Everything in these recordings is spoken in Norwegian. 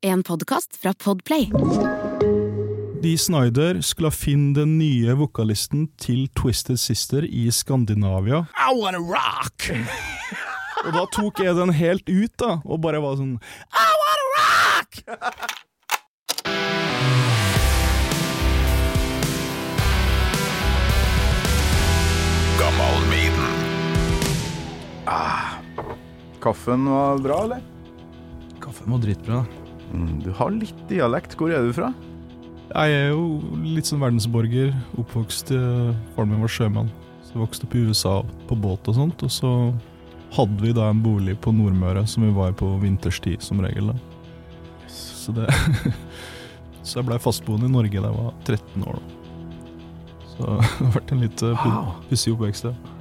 En podkast fra Podplay. Dee Snyder skulle finne den nye vokalisten til Twisted Sister i Skandinavia. I wanna rock! Og da tok jeg den helt ut, da, og bare var sånn I wanna rock! Kaffen var bra, eller? Kaffen var dritbra. Mm, du har litt dialekt. Hvor er du fra? Jeg er jo litt sånn verdensborger. Oppvokst eh, Faren min var sjømann. Så jeg vokste opp i USA på båt og sånt. Og så hadde vi da en bolig på Nordmøre som vi var på vinterstid som regel. da. Så det Så jeg blei fastboende i Norge da jeg var 13 år. da. Så det har vært en litt uh, Wow. pussig oppvekst. ja.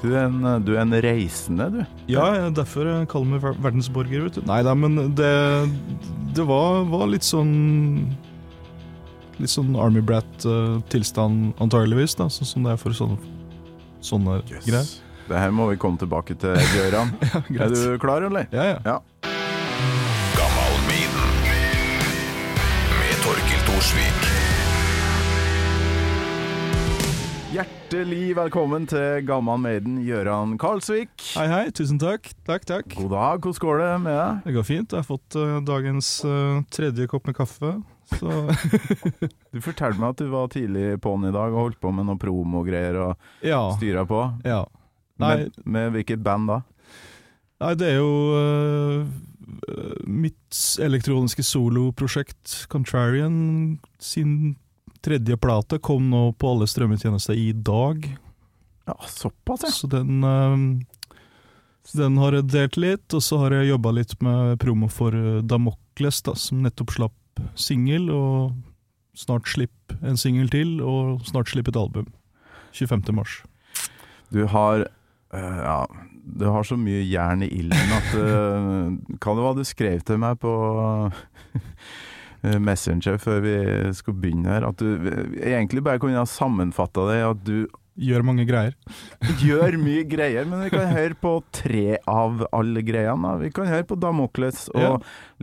Du er en, du er en reisende, du. Ja, jeg- derfor jeg kaller meg verdensborger, vet du. Nei da, men det, det var, var litt sånn Litt sånn Army Brat-tilstand, antageligvis, da, sånn som det er for sånne, sånne greier. Det her må vi komme tilbake til, Gøran. Ja, er du klar, eller? Ja, ja. Ja. Hjertelig velkommen til Gammal Maiden, Gøran Karlsvik. Hei, hei. Tusen takk. Takk, takk. God dag, hvordan går det med deg? Det går fint. Jeg har fått uh, dagens uh, tredje kopp med kaffe. Så Du fortalte meg at du var tidlig på'n i dag og holdt på med noe promogreier og ja. styra på. ja. Med, med hvilket band da? Nei, det er jo uh, mitt elektroniske soloprosjekt Contrarian sin tredje plate kom nå på alle strømmetjenester i dag. Ja, Såpass, ja. Så den øh, den har jeg delt litt, og så har jeg jobba litt med promo for øh, Damokles, da, som nettopp slapp singel, og snart slipp en singel til, og snart slipp et album. 25. mars. Du har eh, Ja, du har så mye jern i ilden at Kan det være du skrev til meg på eh, Messenger før vi skulle begynne her? At du egentlig bare kunne ha sammenfatta det at du Gjør mange greier. gjør mye greier, men vi kan høre på tre av alle greiene. Vi kan høre på Damokles og Ja.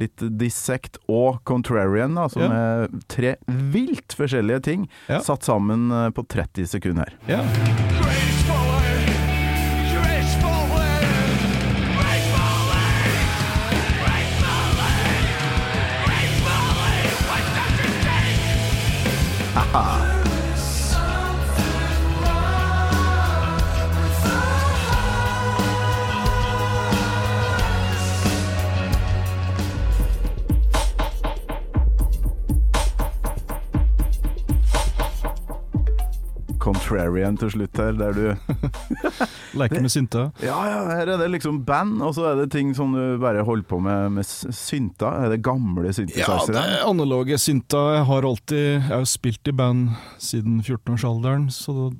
litt Dissect og Contrarian, da, som Ja. er tre vilt forskjellige ting Ja. satt sammen eh, på 30 sekunder. Ja. Ha ha. Contrarian til slutt her, der du Leker med synta. Ja, ja, her er det liksom band, og så er det ting som du bare holder på med med synta synter. Er det gamle Ja, det er analoge synta. Jeg har alltid Jeg har spilt i band siden 14-årsalderen, så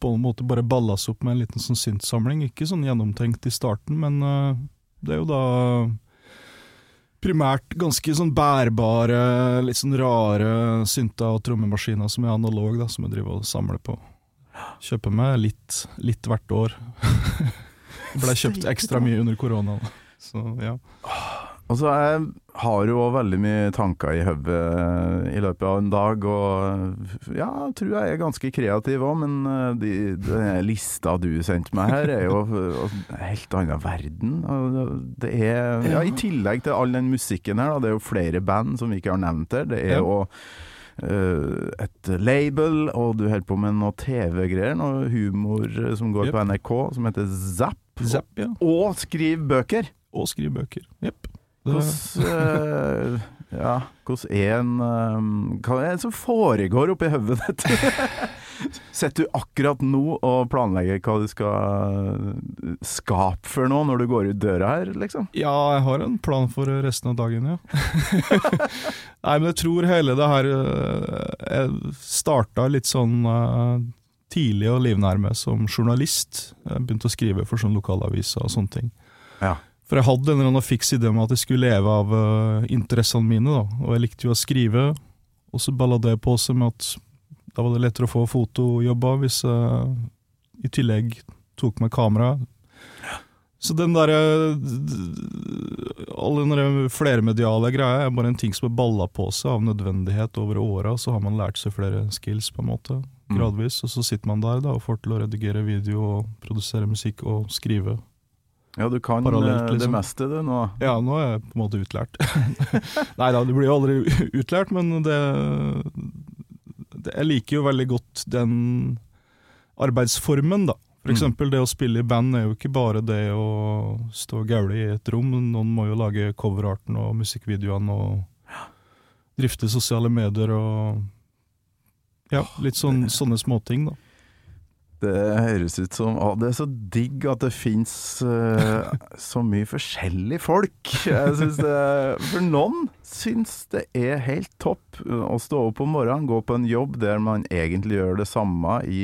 på en måte bare ballas opp med en liten sånn syntsamling. Ikke sånn gjennomtenkt i starten, men øh, det er jo da primært ganske sånn bærbare, litt sånn rare synta og trommemaskiner som er analog, da, som jeg driver og samler på. Kjøper meg litt, litt hvert år. Blei ble kjøpt ekstra mye under korona. Så ja. Og så jeg har jo veldig mye tanker i hodet i løpet av en dag, og ja, tror jeg er ganske kreativ òg, men eh, de, den lista du sendte meg her, er jo en helt annen verden. Det er, ja, I tillegg til all den musikken her, da, det er jo flere band som vi ikke har nevnt her. Det er jo eh, et label, og du holder på med noe TV-greier, noe humor eh, som går Yep. på NRK, som heter Zapp. Zapp, ja. Og skriv bøker! Og skriv bøker. Jepp. Det- Hvordan uh, Ja, hvordan er en eh, det som foregår oppi hodet ditt? Sitter du akkurat nå og planlegger hva du skal skape for noe når du går ut døra her, liksom? Ja, jeg har en plan for resten av dagen, ja. Nei, men jeg tror hele det her Jeg starta litt sånn tidlig og livnærme som journalist. Jeg begynte å skrive for sånn lokalaviser og sånne ting. Ja. For jeg hadde en eller annen fiks idé om at jeg skulle leve av uh, interessene mine, da. Og jeg likte jo å skrive, og så balla det på seg med at da var det lettere å få fotojobber hvis jeg i tillegg tok med kamera. Så den derre All den flermediale greia er bare en ting som er balla på seg av nødvendighet over åra. Så har man lært seg flere skills, på en måte, Mm. gradvis. Og så sitter man der da og får til å redigere video og produsere musikk og skrive. Ja, du kan eh, det liksom. meste du nå. Ja, nå er jeg på en måte utlært. Nei da, du blir jo aldri utlært, men det, det Jeg liker jo veldig godt den arbeidsformen, da. For Mm. eksempel det å spille i band er jo ikke bare det å stå og gaule i et rom. Noen må jo lage coverarten og musikkvideoene og drifte sosiale medier og Ja, litt sånn, sånne småting, da. Det høres ut som å, Det er så digg at det fins så mye forskjellige folk. Jeg synes det, For noen syns det er helt topp å stå opp om morgenen, gå på en jobb der man egentlig gjør det samme i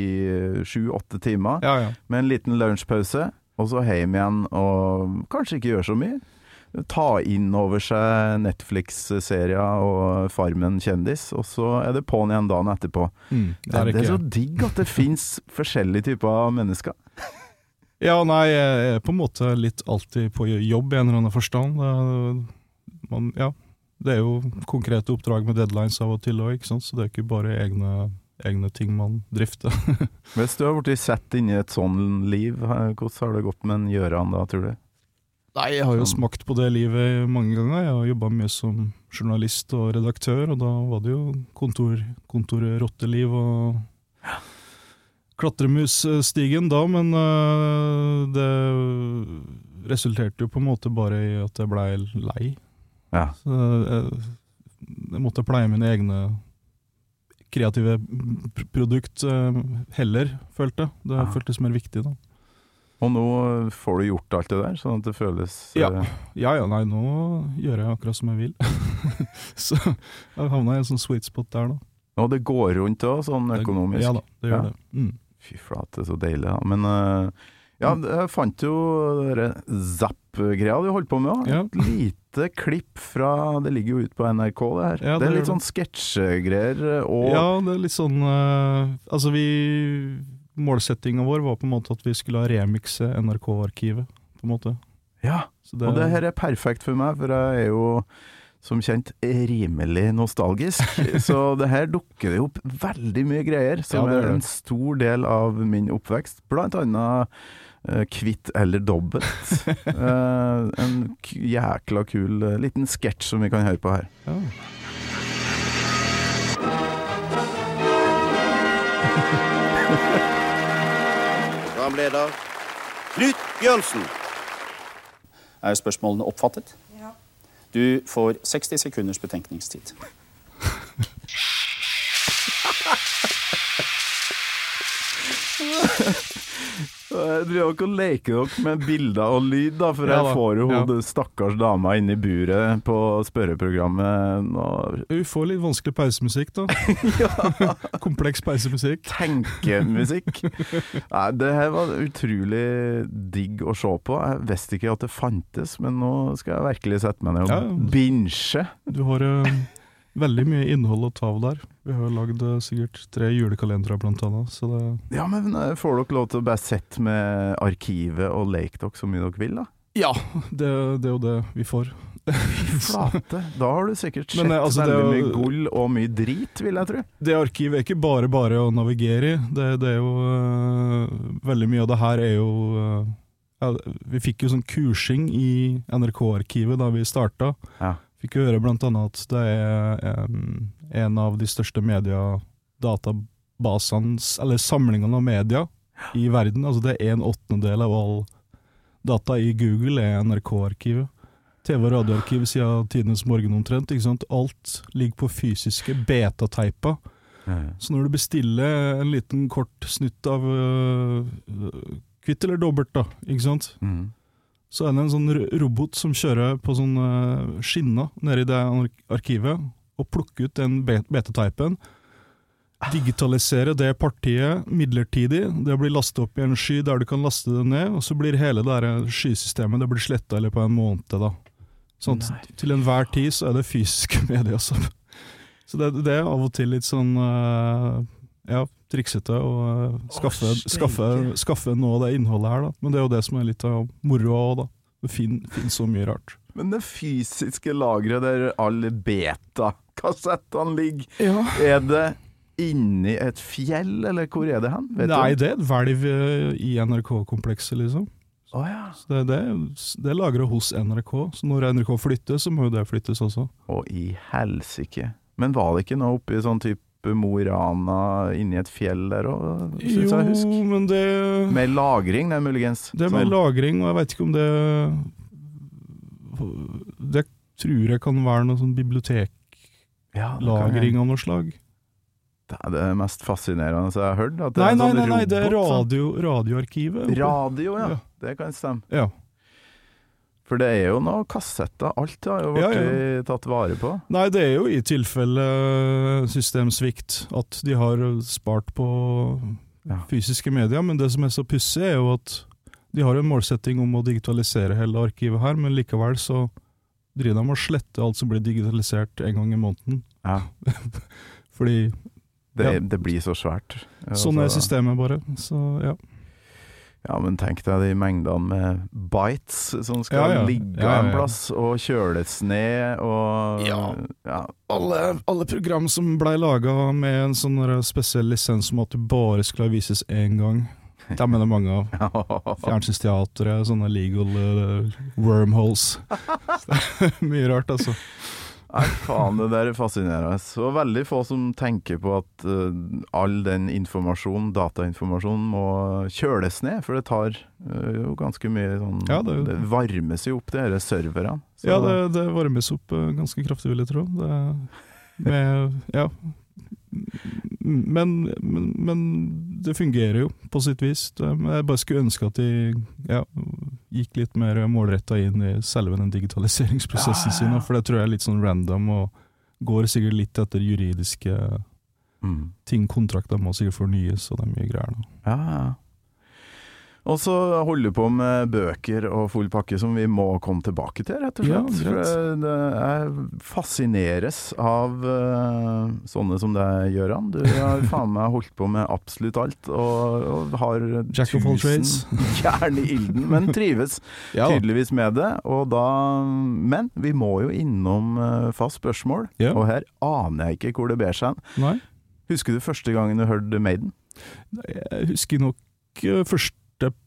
sju-åtte timer, Ja, ja. med en liten lunsjpause, og så hjem igjen og kanskje ikke gjøre så mye. Ta inn over seg Netflix-serier og Farmen kjendis, og så er det på'n igjen dagen etterpå. Mm, det Det er er, så digg at det fins forskjellige typer mennesker. Ja, nei, jeg er på en måte litt alltid på jobb i en eller annen forstand. Man, ja, det er jo konkrete oppdrag med deadlines av og til òg. Så det er ikke bare egne, egne ting man drifter. Hvis du har blitt sett inn i et sånn liv, hvordan har det gått med en Gjøran da, tror du? Nei, jeg har jo Sånn. smakt på det livet mange ganger. Jeg har jobba mye som journalist og redaktør, og da var det jo kontor, kontorrotteliv og klatremusstigen da, men øh, det resulterte jo på en måte bare i at jeg blei lei. Ja. Så jeg, jeg måtte pleie mine egne kreative pr- produkt øh, heller, følte jeg. Det Ja. føltes mer viktig da. Og nå får du gjort alt det der, sånn at det føles Ja. eh, Ja ja, nei, nå gjør jeg akkurat som jeg vil. så jeg havna i en sånn sweet spot der, da. Og det går rundt òg, sånn Det- økonomisk. Ja da, det gjør Ja. det. Mm. Fy flate, så deilig. Da. Men uh, ja, jeg fant jo Zapp-greia du holdt på med òg. Ja. Et lite klipp fra Det ligger jo ute på NRK, det her. Ja, det, det er litt sånn sketsjegreier. eh, Og Ja, det er litt sånn uh, Altså, vi Målsettinga vår var på en måte at vi skulle ha remikse NRK-arkivet, på en måte. ja. Det, Og det her er perfekt for meg, for jeg er jo som kjent rimelig nostalgisk. så det her dukker det opp veldig mye greier som Ja, er, er en stor del av min oppvekst. Blant annet eh, Kvitt eller dobbelt. Eh, en jækla kul eh, liten sketsj som vi kan høre på her. ja. Programleder Knut Bjørnsen. Er spørsmålene oppfattet? Ja. Du får 60 sekunders betenkningstid. Jeg driver ikke og leker dere med bilder og lyd, da, for Ja jeg får jo ja. hun stakkars dama inn i buret på spørreprogrammet og Vi får litt vanskelig pausemusikk, da. Kompleks pausemusikk. tenkemusikk. Nei, det her var utrolig digg å se på. Jeg visste ikke at det fantes, men nå skal jeg virkelig sette meg ned og Ja. binche. Du har eh, veldig mye innhold å ta av der. Vi har lagd eh, sikkert tre julekalendere, blant annet. Så det Ja, men eh, får dere lov til å bare sette med arkivet og leke dere så mye dere vil, da? Ja, det, det er jo det vi får. Flate. Da har du sikkert sett Men, eh, altså, veldig mye jo- gull og mye drit, vil jeg tro. Det arkivet er ikke bare bare å navigere i. Det, det er jo uh, Veldig mye av det her er jo uh, ja, Vi fikk jo sånn kursing i NRK-arkivet da vi starta. Ja. Fikk høre annet at det er um, en av de største mediadatabasene, eller samlingene av media i verden. Altså det er en åttendedel av all data i Google er NRK-arkivet. TV- og radioarkivet siden tidenes morgen omtrent. ikke sant? Alt ligger på fysiske betateiper. Så når du bestiller en liten kort snutt av uh, kvitt eller dobbelt, da, ikke sant? Mm. Så er det en sånn robot som kjører på sånn øh, skinner nede i det arkivet, og plukker ut den betateipen, digitalisere det partiet midlertidig, det blir lastet opp i en sky der du kan laste det ned, og så blir hele det her skysystemet det blir sletta i løpet av en måned. da. Sånn til enhver tid så er det fysiske medier som Så det, det er av og til litt sånn øh, Ja, triksete å eh, skaffe, oh, skaffe, skaffe noe av det innholdet her, da. Men det er jo det som er litt av moroa òg, da. Det finner finner så mye rart. Men det fysiske lageret der alle beta-kassettene ligger, Ja. er det inni et fjell, eller hvor er det hen? Vet Nei, du? det er et hvelv eh, i NRK-komplekset, liksom. Oh, ja. Så det, det, det er lagret hos NRK, så når NRK flytter, så må jo det flyttes også. Å i helsike. Men var det ikke noe oppi sånn type Mo i Rana inni et fjell der òg, syns jeg å huske? men det Med lagring, det, er muligens. Det er med Sånn. lagring, og jeg vet ikke om det Det tror jeg kan være noe sånn biblioteklagring ja, av noe slag. Det er det mest fascinerende jeg har hørt. Nei, nei, sånn nei, nei, det er radio, radioarkivet. Radio, ja. Ja. Det kan stemme. Ja. For det er jo noe kassetter. Alt har jo Ja, ja. tatt vare på. Nei, det er jo i tilfelle systemsvikt at de har spart på Ja. fysiske medier, men det som er så pussig, er jo at de har en målsetting om å digitalisere hele arkivet her, men likevel så driver de og sletter alt som blir digitalisert en gang i måneden. Ja. Fordi Det, det blir så svært. sånn er Altså, systemet bare. Så ja. Ja, men tenk deg de mengdene med bites som skal Ja, ja. ligge Ja, ja, en plass og kjøles ned og Ja. ja. Alle, alle program som blei laga med en sånn spesiell lisens om at du bare skulle vises én gang, dem er det mange av. Fjernsynsteatret, sånne legal uh, wormholes. Det Mye rart, altså. Nei, faen, det der er fascinerende. Og veldig få som tenker på at uh, all den informasjonen, datainformasjonen, må kjøles ned. For det tar uh, jo ganske mye sånn Ja, det- det, varmes jo opp, de disse serverne. Så- Ja, det, det varmes opp uh, ganske kraftig, vil jeg tro. Det, med, ja. Men, men, men det fungerer jo, på sitt vis. Jeg bare skulle ønske at de ja, gikk litt mer målretta inn i selve den digitaliseringsprosessen Ja, sin, for det tror jeg er litt sånn random, og går sikkert litt etter juridiske mm. ting. Kontrakter må sikkert fornyes, og det er mye greier nå. Ja, ja. Og så holder du på med bøker og full pakke som vi må komme tilbake til, rett og slett. Ja, For jeg fascineres av uh, sånne som deg, Gøran. Du har faen meg holdt på med absolutt alt, og, og har Jack of all trades. jern i ilden, men trives Ja, tydeligvis med det. Og da, men vi må jo innom uh, fast spørsmål, Ja. og her aner jeg ikke hvor det ber seg hen. Husker du første gangen du hørte Maiden? jeg husker nok uh, første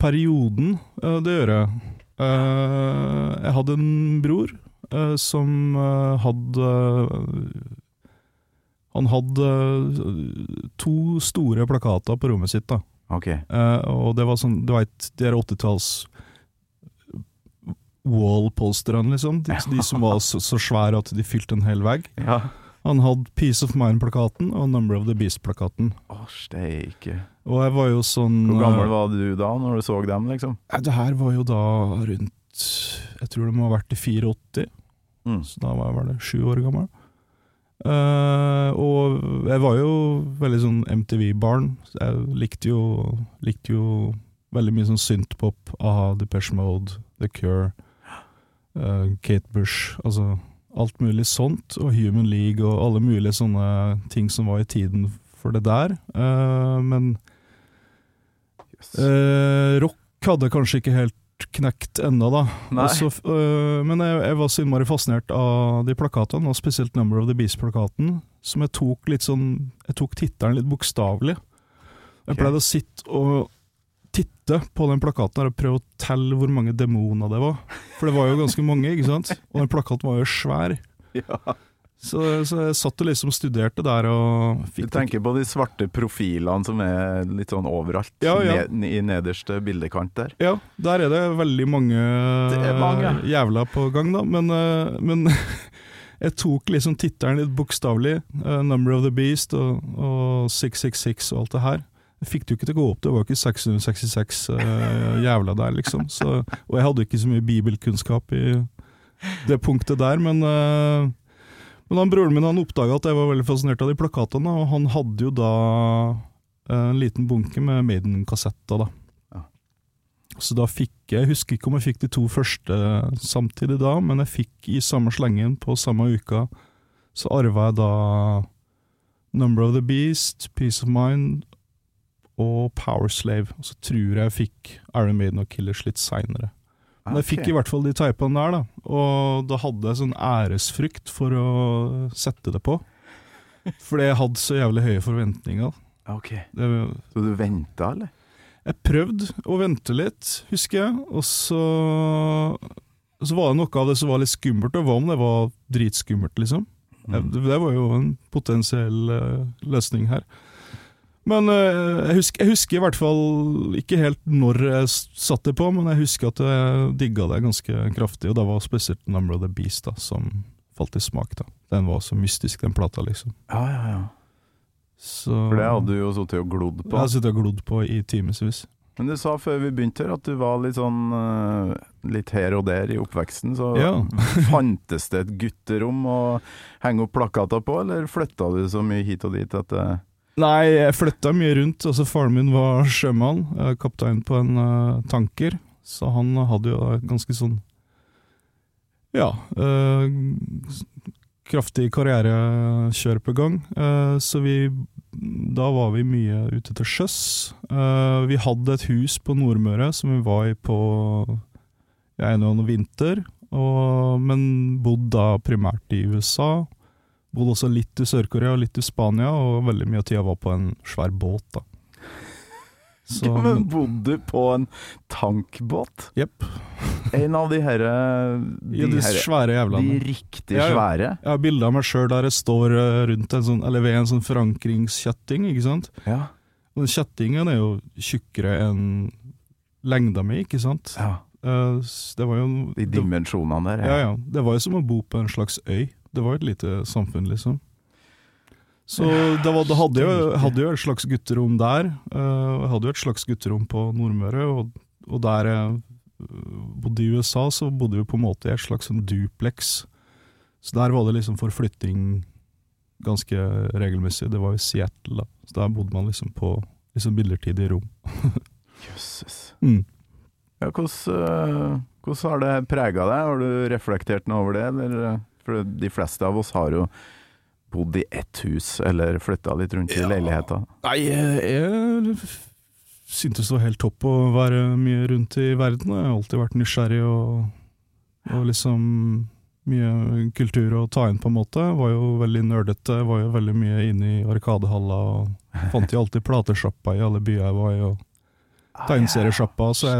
perioden, eh, det gjør jeg. Eh, jeg hadde en bror eh, som hadde Han hadde to store plakater på rommet sitt, da. Ok. Eh, og det var sånn, du veit, de er 80-talls wall-posterne, liksom. De, de som var så, så svære at de fylte en hel vegg. Ja. Han hadde Peace of Mind-plakaten og Number of the Beast-plakaten. Oh, steike. Og jeg var jo sånn Hvor gammel eh, var du da, når du så dem, liksom? Nei, Det her var jo da rundt Jeg tror det må ha vært i 84, Mm. så da var jeg vel sju år gammel. Uh, og jeg var jo veldig sånn MTV-barn. så Jeg likte jo, likte jo veldig mye sånn synthpop, a-ha, Depeche Mode, The Cure, uh, Kate Bush, altså alt mulig sånt, og Human League og alle mulige sånne ting som var i tiden for det der. Uh, men Eh, rock hadde kanskje ikke helt knekt ennå, da. Også, eh, men jeg, jeg var så innmari fascinert av de plakatene, og spesielt Number of the Beast-plakaten, som jeg tok litt sånn Jeg tok tittelen litt bokstavelig. Jeg okay. pleide å sitte og titte på den plakaten her og prøve å telle hvor mange demoner det var. For det var jo ganske mange, ikke sant? Og den plakaten var jo svær. Ja. Så, så jeg satt og liksom studerte der og Du tenker på de svarte profilene som er litt sånn overalt, Ja, ja. Ned, i nederste bildekant der. Ja, der er det veldig mange, Det mange. jævla på gang, da. Men, eh, men jeg tok liksom tittelen litt bokstavelig. eh, 'Number of the Beast' og, og 666 og alt det her. Jeg fikk det jo ikke til å gå opp, det var jo ikke 666 uh, jævla der, liksom. Så, og jeg hadde ikke så mye bibelkunnskap i det punktet der, men eh, men han, broren min han oppdaga at jeg var veldig fascinert av de plakatene, og han hadde jo da eh, en liten bunke med Maiden-kassetter, da. Så da fikk jeg, jeg husker ikke om jeg fikk de to første samtidig da, men jeg fikk i samme slengen på samme uka, så arva jeg da Number of the Beast, Peace of Mind og Powerslave. Og så tror jeg jeg fikk Iron Maiden og Killers litt seinere. Men jeg fikk i hvert fall de teipene der, da. Og da hadde jeg sånn æresfrykt for å sette det på. Fordi jeg hadde så jævlig høye forventninger. Ok. Det, Så du venta, eller? jeg prøvde å vente litt, husker jeg, og så Så var det noe av det som var litt skummelt, og hva om det var dritskummelt, liksom? Mm. Det, det var jo en potensiell eh, løsning her. Men eh, jeg, husker, jeg husker i hvert fall ikke helt når jeg satt satte det på, men jeg husker at jeg digga det ganske kraftig, og det var spesielt Number of the Beast da, som falt i smak. da. Den var så mystisk, den plata, liksom. Ja, ja, ja. Så, For det hadde du jo sittet og glodd Jeg hadde har sittet og glodd på i timevis. Men du sa før vi begynte her at du var litt sånn eh, litt her og der i oppveksten. Så Ja. fantes det et gutterom å henge opp plakater på, eller flytta du så mye hit og dit at det Nei, jeg flytta mye rundt. Altså, faren min var sjømann, eh, kaptein på en uh, tanker, så han hadde jo ganske sånn Ja. Uh, kraftig karrierekjør på gang. Uh, så vi Da var vi mye ute til sjøs. Vi hadde et hus på Nordmøre som vi var i på en eller annen vinter, og, men bodde da primært i USA. Bodde også litt i Sør-Korea og litt i Spania, og veldig mye av tida var på en svær båt. da. Så, ja, Men bodde du på en tankbåt? Jepp. En av de herre De, Ja, de herre, svære de riktig Ja, ja. svære? Jeg har bilde av meg sjøl der jeg står eh, rundt en sånn, eller ved en sånn forankringskjetting, ikke sant. Ja. Og den kjettingen er jo tjukkere enn lengda mi, ikke sant. ja. Eh, det var jo De dimensjonene der. ja, ja. Det var jo som å bo på en slags øy. Det var et lite samfunn, liksom. Så det var, det hadde jo, hadde jo et slags gutterom der. eh, Jeg hadde jo et slags gutterom på Nordmøre, og, og der jeg øh, bodde i USA, så bodde vi på en måte i et slags sånn duplex. Så der var det liksom forflytting ganske regelmessig. Det var i Seattle, da. Så der bodde man liksom på liksom midlertidig rom. Jøsses. Mm. Ja, hvordan, eh, hvordan har det prega deg? Har du reflektert noe over det? Eller, eh, for de fleste av oss har jo bodd i ett hus, eller flytta litt rundt i Ja. leiligheta. Nei, jeg, syntes det var helt topp å være mye rundt i verden. Jeg har alltid vært nysgjerrig og, og liksom mye kultur å ta inn, på en måte. Var jo veldig nerdete, var jo veldig mye inne i Arkadehalla og fant jo alltid platesjappa i alle byer jeg var i. og Tegneseriesjappa, så,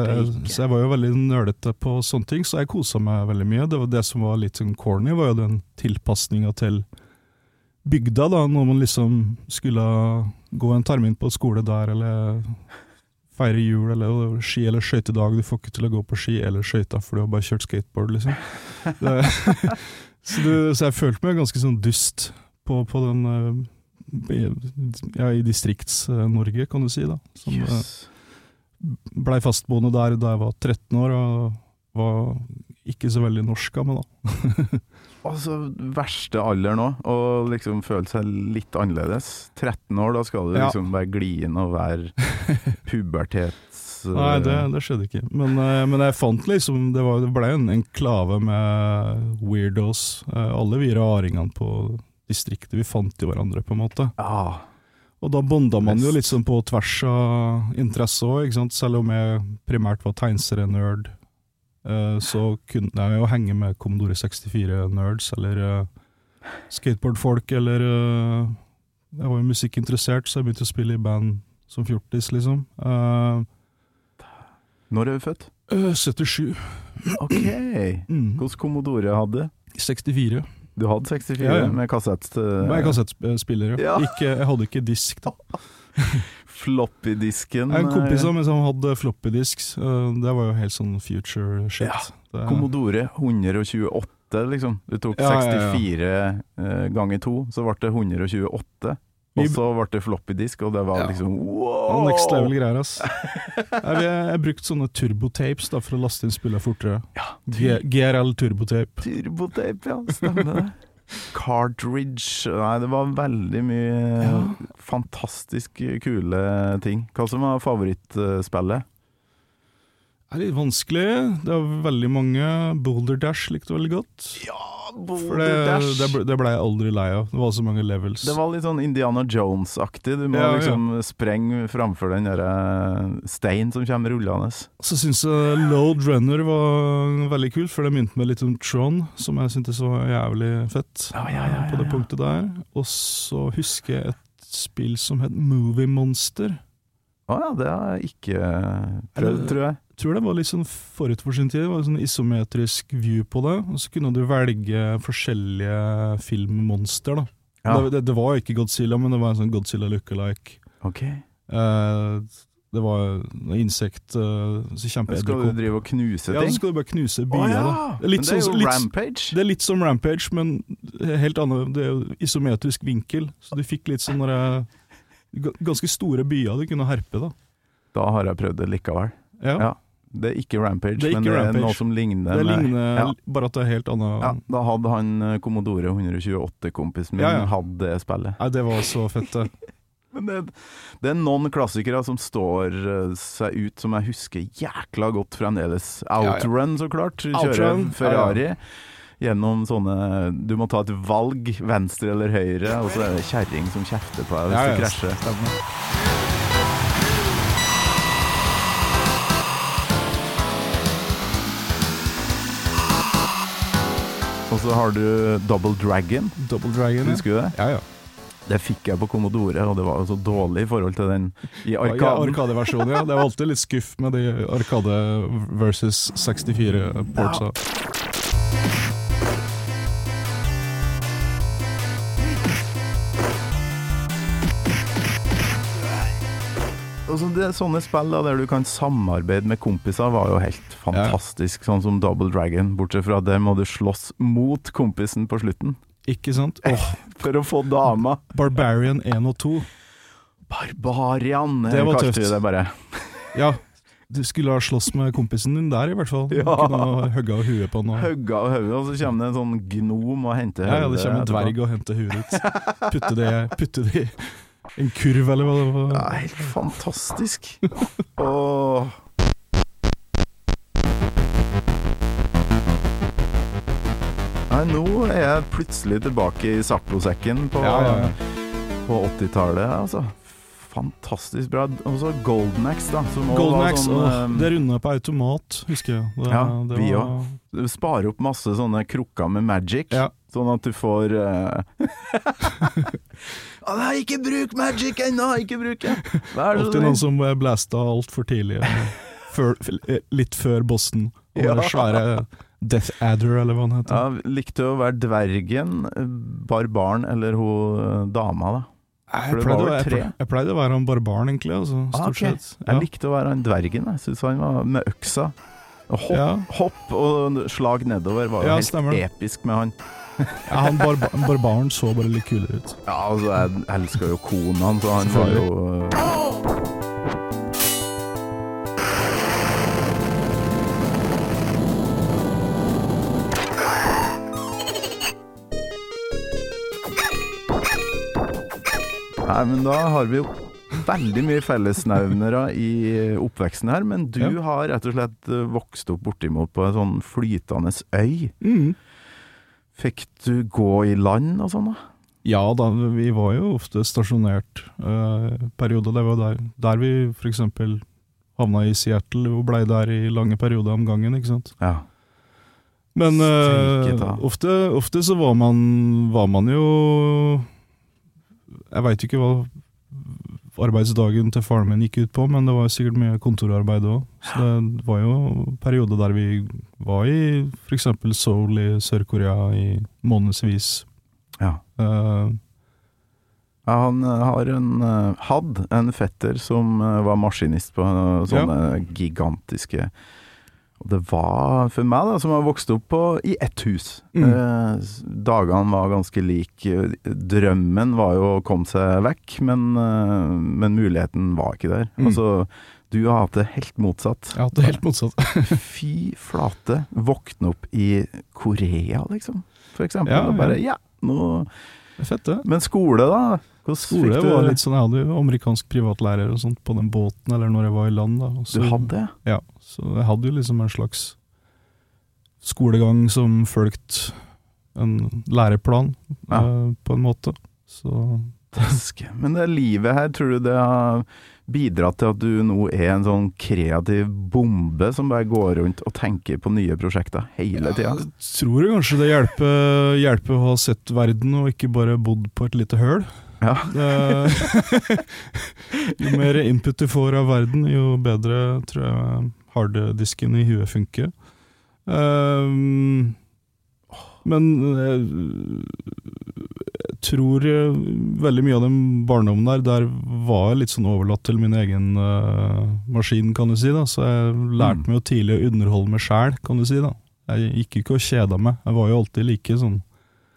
så jeg var jo veldig nølete på sånne ting, så jeg kosa meg veldig mye. Det var det som var litt sånn corny, var jo den tilpasninga til bygda, da, når man liksom skulle gå en termin på skole der, eller feire jul, eller ski- eller skøytedag. Du får ikke til å gå på ski eller skøyter, for du har bare kjørt skateboard, liksom. Det, så, du, så jeg følte meg ganske sånn dust på, på den eh, Ja, i Distrikts-Norge, kan du si, da. Som, eh, Jøss. Blei fastboende der da jeg var 13 år, og var ikke så veldig norsk av meg, da. Altså, verste alder nå, å liksom føle seg litt annerledes. 13 år, da skal du Ja. liksom være glien og være pubertets... Nei, det, det skjedde ikke. Men, eh, men jeg fant liksom Det, var, det ble en enklave med weirdos. Eh, alle vi raringene på distriktet, vi fant jo hverandre, på en måte. Ja. Og da bonda man jo litt sånn på tvers av interesse òg. Selv om jeg primært var tegneserienerd, eh, så kunne jeg jo henge med Commodore 64-nerds, eller eh, skateboardfolk, eller eh, Jeg var jo musikkinteressert, så jeg begynte å spille i band som fjortis, liksom. Når er du født? øh, 77. Ok. Mm. Hvilken Commodore hadde du? 64. Du hadde 64 Ja, ja. med kassett... Uh, jeg kassettspiller, ja. Ikke, jeg hadde ikke disk, da. Floppy-disken. En kompis eh, av meg som hadde floppydisk, det var jo helt sånn future shit. Ja, Det- Commodore 128, liksom. Du tok Ja, ja, ja. 64 eh, ganger 2, så ble det 128. Og så ble det floppy-disk, og det var Ja. liksom wow! Next level greier, ass. Jeg, jeg, jeg brukte sånne turbotapes da, for å laste inn spillene fortere. Ja, GRL turbotape. Turbotape, ja. Stemmer det. Cartridge Nei, det var veldig mye fantastisk kule ting. Hva som var favorittspillet? Er litt vanskelig. Det er veldig mange. Boulder Dash likte veldig godt. Ja, Boulder det, Dash. det, ble, det ble jeg aldri lei av. Det var så mange levels. Det var litt sånn Indiana Jones-aktig. Du må Ja, ja. liksom sprenge framfor den der eh, steinen som kommer rullende. Så syns jeg Load Runner var veldig kult, for det minte meg litt om Tron, som jeg syntes var jævlig fett Ja, ja, ja, ja, på det punktet der. Og så husker jeg et spill som het Movie Monster. Å ja, det har jeg ikke prøvd, tror jeg. Tror det var litt sånn forut for sin tid. Det var en sånn isometrisk view på det. Og så kunne du velge forskjellige filmmonster. da. Ja, Det, det, det var ikke Godzilla, men det var en sånn Godzilla lookalike. ok. Eh, det var insekt uh, så Skal du drive og knuse ting? Ja, så skal du bare knuse byer. Oh, ja! da. Det er det er sånn- jo litt- Rampage. Det er litt som Rampage, men helt annet. Det er jo isometrisk vinkel, så du fikk litt sånn Ganske store byer du kunne herpe, da. Da har jeg prøvd det likevel. Ja, Ja. Det er ikke Rampage, Det er ikke men det er noe som ligner. Det ligner ja. bare at det er helt annet. Ja, da hadde han eh, Commodore 128-kompisen min Ja, hadde det spillet. Nei, det var så fett, det. Men det, det er noen klassikere som står eh, seg ut, som jeg husker jækla godt fremdeles. Outrun, så klart. Kjøre Ferrari. Gjennom sånne Du må ta et valg, venstre eller høyre, og så er det kjerring som kjefter på deg hvis du krasjer. stemmer. Og så har du Double Dragon. Double Dragon. ja. Husker du det? Ja, ja. Det fikk jeg på Commodore, og det var jo så dårlig i forhold til den i Ja, versjonen Arkadeversjonen, ja. Det var alltid litt skuff med de Arkade versus 64-portsa. Altså det, sånne spill da, der du kan samarbeide med kompiser, var jo helt fantastisk. Sånn som Double Dragon, bortsett fra det må du slåss mot kompisen på slutten. Ikke sant? Oh. For å få dama. Barbarian 1 og 2. Barbarian, Det var tøft. det bare. Ja, du skulle ha slåss med kompisen din der, i hvert fall. Ja. Hugga huet på han. og- Hugga og hodet, og så kommer det en sånn gnom og henter Ja, ja, det kommer en dverg og henter huet ditt. Putte det, putte det en kurv, eller hva det var. Ja, helt fantastisk. Åh. Nei, nå er jeg plutselig tilbake i Zappo-sekken på, Ja, ja, ja. på 80-tallet, altså. Fantastisk bra. Og så Golden Axe, da. Som Golden Axe, sånn, åh, eh, det runda på automat, husker jeg. Det, Ja, det vi var- også. Du sparer opp masse sånne krukker med magic, sånn at du får ah, Nei, ikke bruk magic ennå! Ikke bruk det! Alltid noen som blasta blæsta altfor tidlig. eh, Før, eh, litt før Boston. Og Ja. svære Death Adder, eller hva han heter. Ja, likte å være dvergen, eh, barbaren eller hun eh, dama, da. Jeg pleide, å- jeg, jeg pleide å være han barbaren, egentlig. Altså, Ah, stort ok. sett. Jeg likte å være han dvergen. Jeg syns han var med øksa. Hopp, Ja. hopp og slag nedover var jo Ja, helt stemmer episk med han. Ja, han bar barbaren så bare litt kulere ut. Ja, altså, jeg elsker jo konaen, så han var jo eh, Nei, men da har vi jo veldig mye fellesnevnere i oppveksten her, men du Ja. har rett og slett vokst opp bortimot på en sånn flytende øy. Mm. Fikk du gå i land og sånn da? Ja da, vi var jo ofte stasjonert eh, perioder. Det var der, der vi f.eks. havna i Seattle og blei der i lange perioder om gangen, ikke sant. Ja. Men eh, ofte, ofte så var man, var man jo Jeg veit ikke hva arbeidsdagen til faren min gikk ut på, men det var sikkert mye kontorarbeid òg. Så det var jo perioder der vi var i f.eks. Seoul i Sør-Korea i månedsvis. ja. Uh, Ja, han eh, har en, eh, hadde en fetter som var maskinist på sånne gigantiske Og det var for meg, da, som har vokst opp på, i ett hus. Mm. Eh, dagene var ganske like. Drømmen var jo å komme seg vekk, men, eh, men muligheten var ikke der. Mm. Altså, du har hatt det helt motsatt. Jeg har hatt det helt motsatt. Fy flate. Våkne opp i Korea, liksom. For eksempel. Ja, og bare ja. ja, nå fett, det. Men skole, da? Hvordan Skole du var litt sånn, Jeg hadde jo amerikansk privatlærer og sånt på den båten, eller når jeg var i land. da. Så, Du hadde det? Ja, så jeg hadde jo liksom en slags skolegang som fulgte en læreplan, Ja. eh, på en måte. Så Men det livet her, tror du det har bidratt til at du nå er en sånn kreativ bombe som bare går rundt og tenker på nye prosjekter hele tida? jeg tror kanskje det hjelper, hjelper å ha sett verden og ikke bare bodd på et lite høl. Ja. Jo mer input du får av verden, jo bedre tror jeg harddisken i huet funker. Um, men eh, jeg tror eh, veldig mye av den barndommen der, der var jeg litt sånn overlatt til min egen uh, maskin, kan du si. da Så jeg lærte Mm. meg jo tidlig å underholde meg sjæl, kan du si. da Jeg gikk ikke og kjeda meg. Jeg var jo alltid like sånn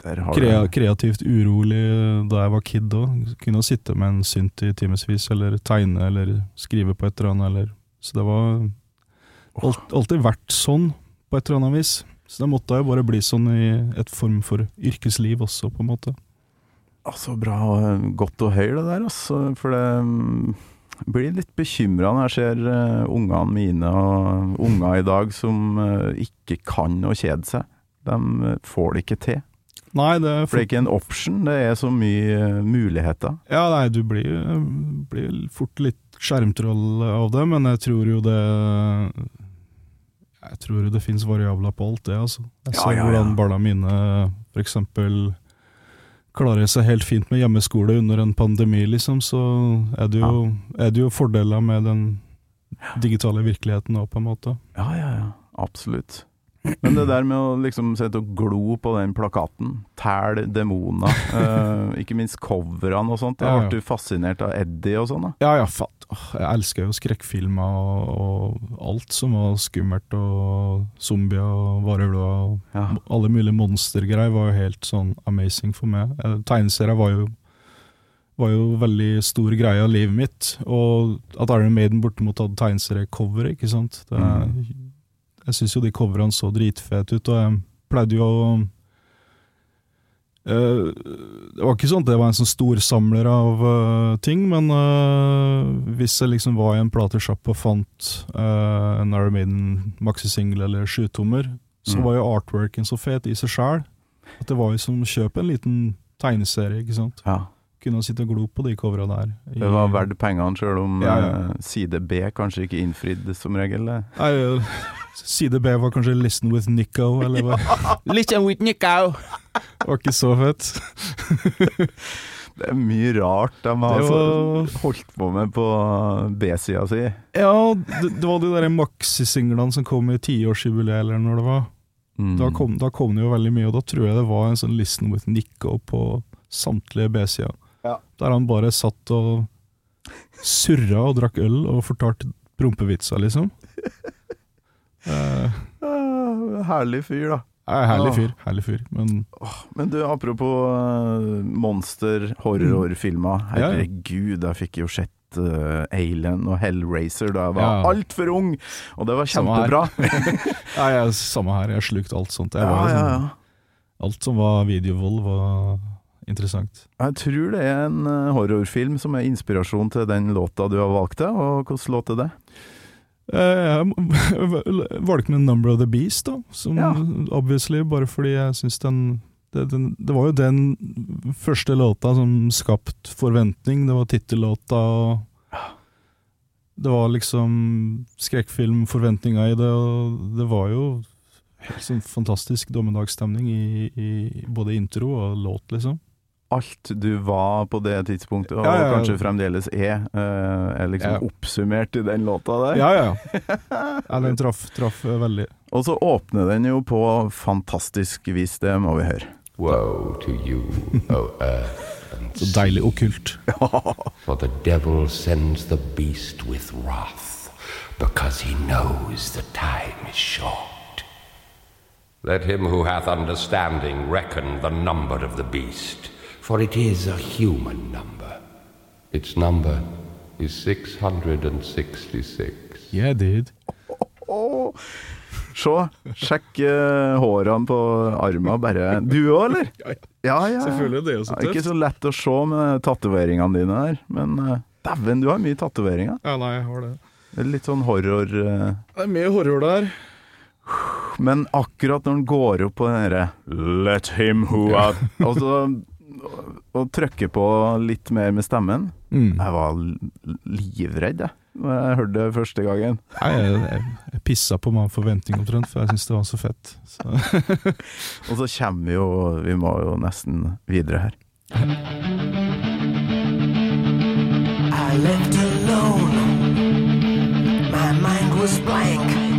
Krea, kreativt urolig da jeg var kid òg. Kunne sitte med en synt i timevis, eller tegne eller skrive på et eller annet. Eller. Så det var alt, alltid vært sånn, på et eller annet vis. Så det måtte jo bare bli sånn i et form for yrkesliv også, på en måte. Altså, bra, og godt å høre det der, altså. For det mm, blir litt bekymra når jeg ser uh, ungene mine og unger i dag som uh, ikke kan å kjede seg. De eh, får det ikke til. Nei, det For det er ikke en option, det er så mye eh, muligheter. Ja, nei, du blir, blir fort litt skjermtroll av det, men jeg tror jo det Jeg tror jo det finnes variabler på alt det, altså. Jeg ser ja, ja. hvordan barna mine for eksempel klarer seg helt fint med hjemmeskole under en pandemi, liksom, så er det jo, er det jo fordeler med den digitale virkeligheten òg, på en måte. Ja, ja, ja. Absolutt. Men det der med å liksom sette og glo på den plakaten, tæl demoner, uh, ikke minst coverne og sånt, Ja, ja. ble du fascinert av Eddie og sånn da? Ja, ja, fatt. Jeg elsker jo skrekkfilmer og, og alt som var skummelt, og zombier og varulver og Ja. alle mulige monstergreier var jo helt sånn amazing for meg. Eh, Tegneserier var jo var jo veldig stor greie av livet mitt, og at Iron Maiden bortimot hadde tegneseriecover, ikke sant. Det, Jeg syns jo de coverne så dritfete ut, og jeg pleide jo å Uh, Det var ikke sånn at jeg var en sånn storsamler av uh, ting, men uh, hvis jeg liksom var i en platesjapp og fant en Iron Maiden maxisingel eller sjutommer, så Mm. var jo artworken så fet i seg sjæl at det var jo som å kjøpe en liten tegneserie, ikke sant. Ja. Kunne sitte og glo på de covera der. i- Det var verdt pengene, sjøl om Ja, ja. side B kanskje ikke innfridde som regel. Nei, side B var kanskje 'Listen with Nico', eller hva? Listen with Nico. Det var ikke så fett. Det er mye rart de har var- holdt på med på B-sida si. Ja, det, det var de der maxi-singlene som kom i tiårsjubileet, eller når det var. Mm. Da kom, da kom det jo veldig mye, og da tror jeg det var en sånn 'Listen with Nico' på samtlige B-sida. Ja. Der han bare satt og surra og drakk øl og fortalte prompevitser, liksom. Eh, herlig fyr, da. er herlig fyr, herlig fyr. Men Men du, apropos eh, monster, horrorfilmer. Mm. Ja, ja. Herregud, jeg fikk jo sett eh, Alien og Hellraiser da jeg var Ja. altfor ung, og det var kjempebra. Nei, jeg, samme her, jeg slukte alt sånt. Ja, var ja, sånn, ja. Alt som var videovold, var interessant. Jeg tror det er en horrorfilm som er inspirasjon til den låta du har valgt deg, og hvilken låt er det? Eh, Jeg valgte med 'Number of the Beast', da. Som Ja. obviously, bare fordi jeg syns den det, den det var jo den første låta som skapte forventning. Det var tittellåta, og det var liksom skrekkfilmforventninger i det, og det var jo helt sånn fantastisk dommedagsstemning i, i både intro og låt, liksom. Alt du var på det tidspunktet, og Ja, ja, ja. kanskje fremdeles er, eh, er liksom Ja. oppsummert i den låta der. Ja, ja. ja den traff, traff eh, veldig. Og så åpner den jo på fantastisk vis, det må vi høre. Woe to you, O earth and Så deilig okkult. For the devil sends the beast with wrath, because he knows the time is short. Let him who hath understanding reckon the number of the beast, for it is a human number. Its number is 666. Yeah, dude. Oh, Se, sjekk uh, hårene på armen bare. Du òg, eller? Ja, ja. Selvfølgelig, det er jo så tøft. ikke så lett å se med tatoveringene dine der, men uh, dæven, du har mye tatoveringer. Ja, nei, jeg har det. Det er Litt sånn horror uh... Det er mye horror der. Men akkurat når han går opp på den derre Let him who out Og så og trykke på litt mer med stemmen. Mm. Jeg var livredd, jeg, når jeg hørte det første gangen. Nei, jeg, jeg, jeg pissa på meg en forventning omtrent, for jeg syntes det var så fett. Så. Og så kommer vi jo Vi må jo nesten videre her. I left alone. My mind was blank.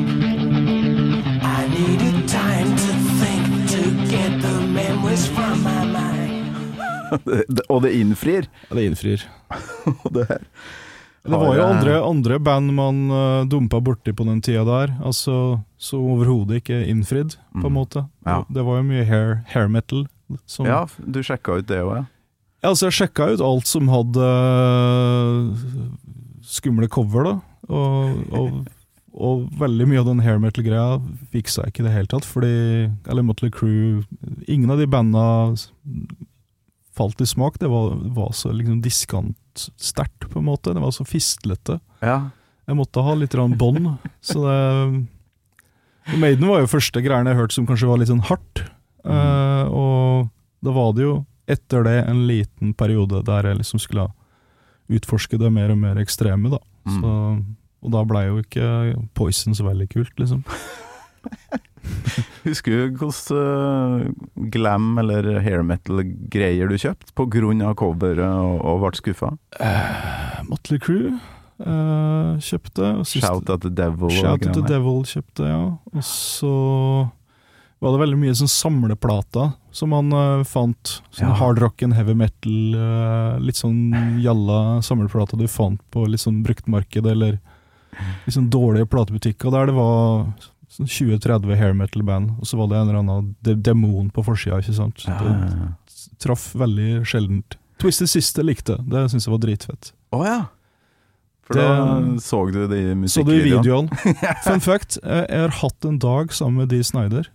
Og det innfrir. Ja, det innfrir. Det her Det var jo andre, andre band man uh, dumpa borti på den tida der, altså, som overhodet ikke innfridd, på en Mm. måte. Ja. Det var jo mye hair, hair metal. Som, Ja, du sjekka ut det òg, ja? Ja, altså jeg sjekka ut alt som hadde øh, skumle cover, da. Og, og, og veldig mye av den hair metal-greia fiksa jeg ikke i det hele tatt, fordi Eller Motley Crew Ingen av de banda falt i smak. Det var, var så liksom diskantsterkt, på en måte. Det var så fistlete. Ja. Jeg måtte ha litt bånd. Så det Maiden var jo første greiene jeg hørte som kanskje var litt sånn hardt. Eh, og da var det jo etter det en liten periode der jeg liksom skulle utforske det mer og mer ekstreme, da. Mm. Så, og da blei jo ikke Poison så veldig kult, liksom. Husker du hvordan eh, glam eller hair metal-greier du kjøpte av coveret og, og ble skuffa? Motley Crew uh, kjøpte. og sist- Shout at the devil Shout at the. Devil kjøpte, ja. Og så var det veldig mye sånn samleplater som man uh, fant. Sånn Ja. hard rock and heavy metal, uh, litt sånn jalla samleplater du fant på litt sånn bruktmarked, eller litt sånn dårlige platebutikker, der det var sånn 20-30 hair metal-band, og så var det en eller annen de demon på forsida, ikke sant. Ja, Det ja, ja. traff veldig sjeldent. Twisted Sister likte, det syntes jeg var dritfett. Å ja! For Det- da så du det i musikkvideoen? Så du i videoen? Fun fact, jeg jeg har hatt en dag sammen med Dee Snyder.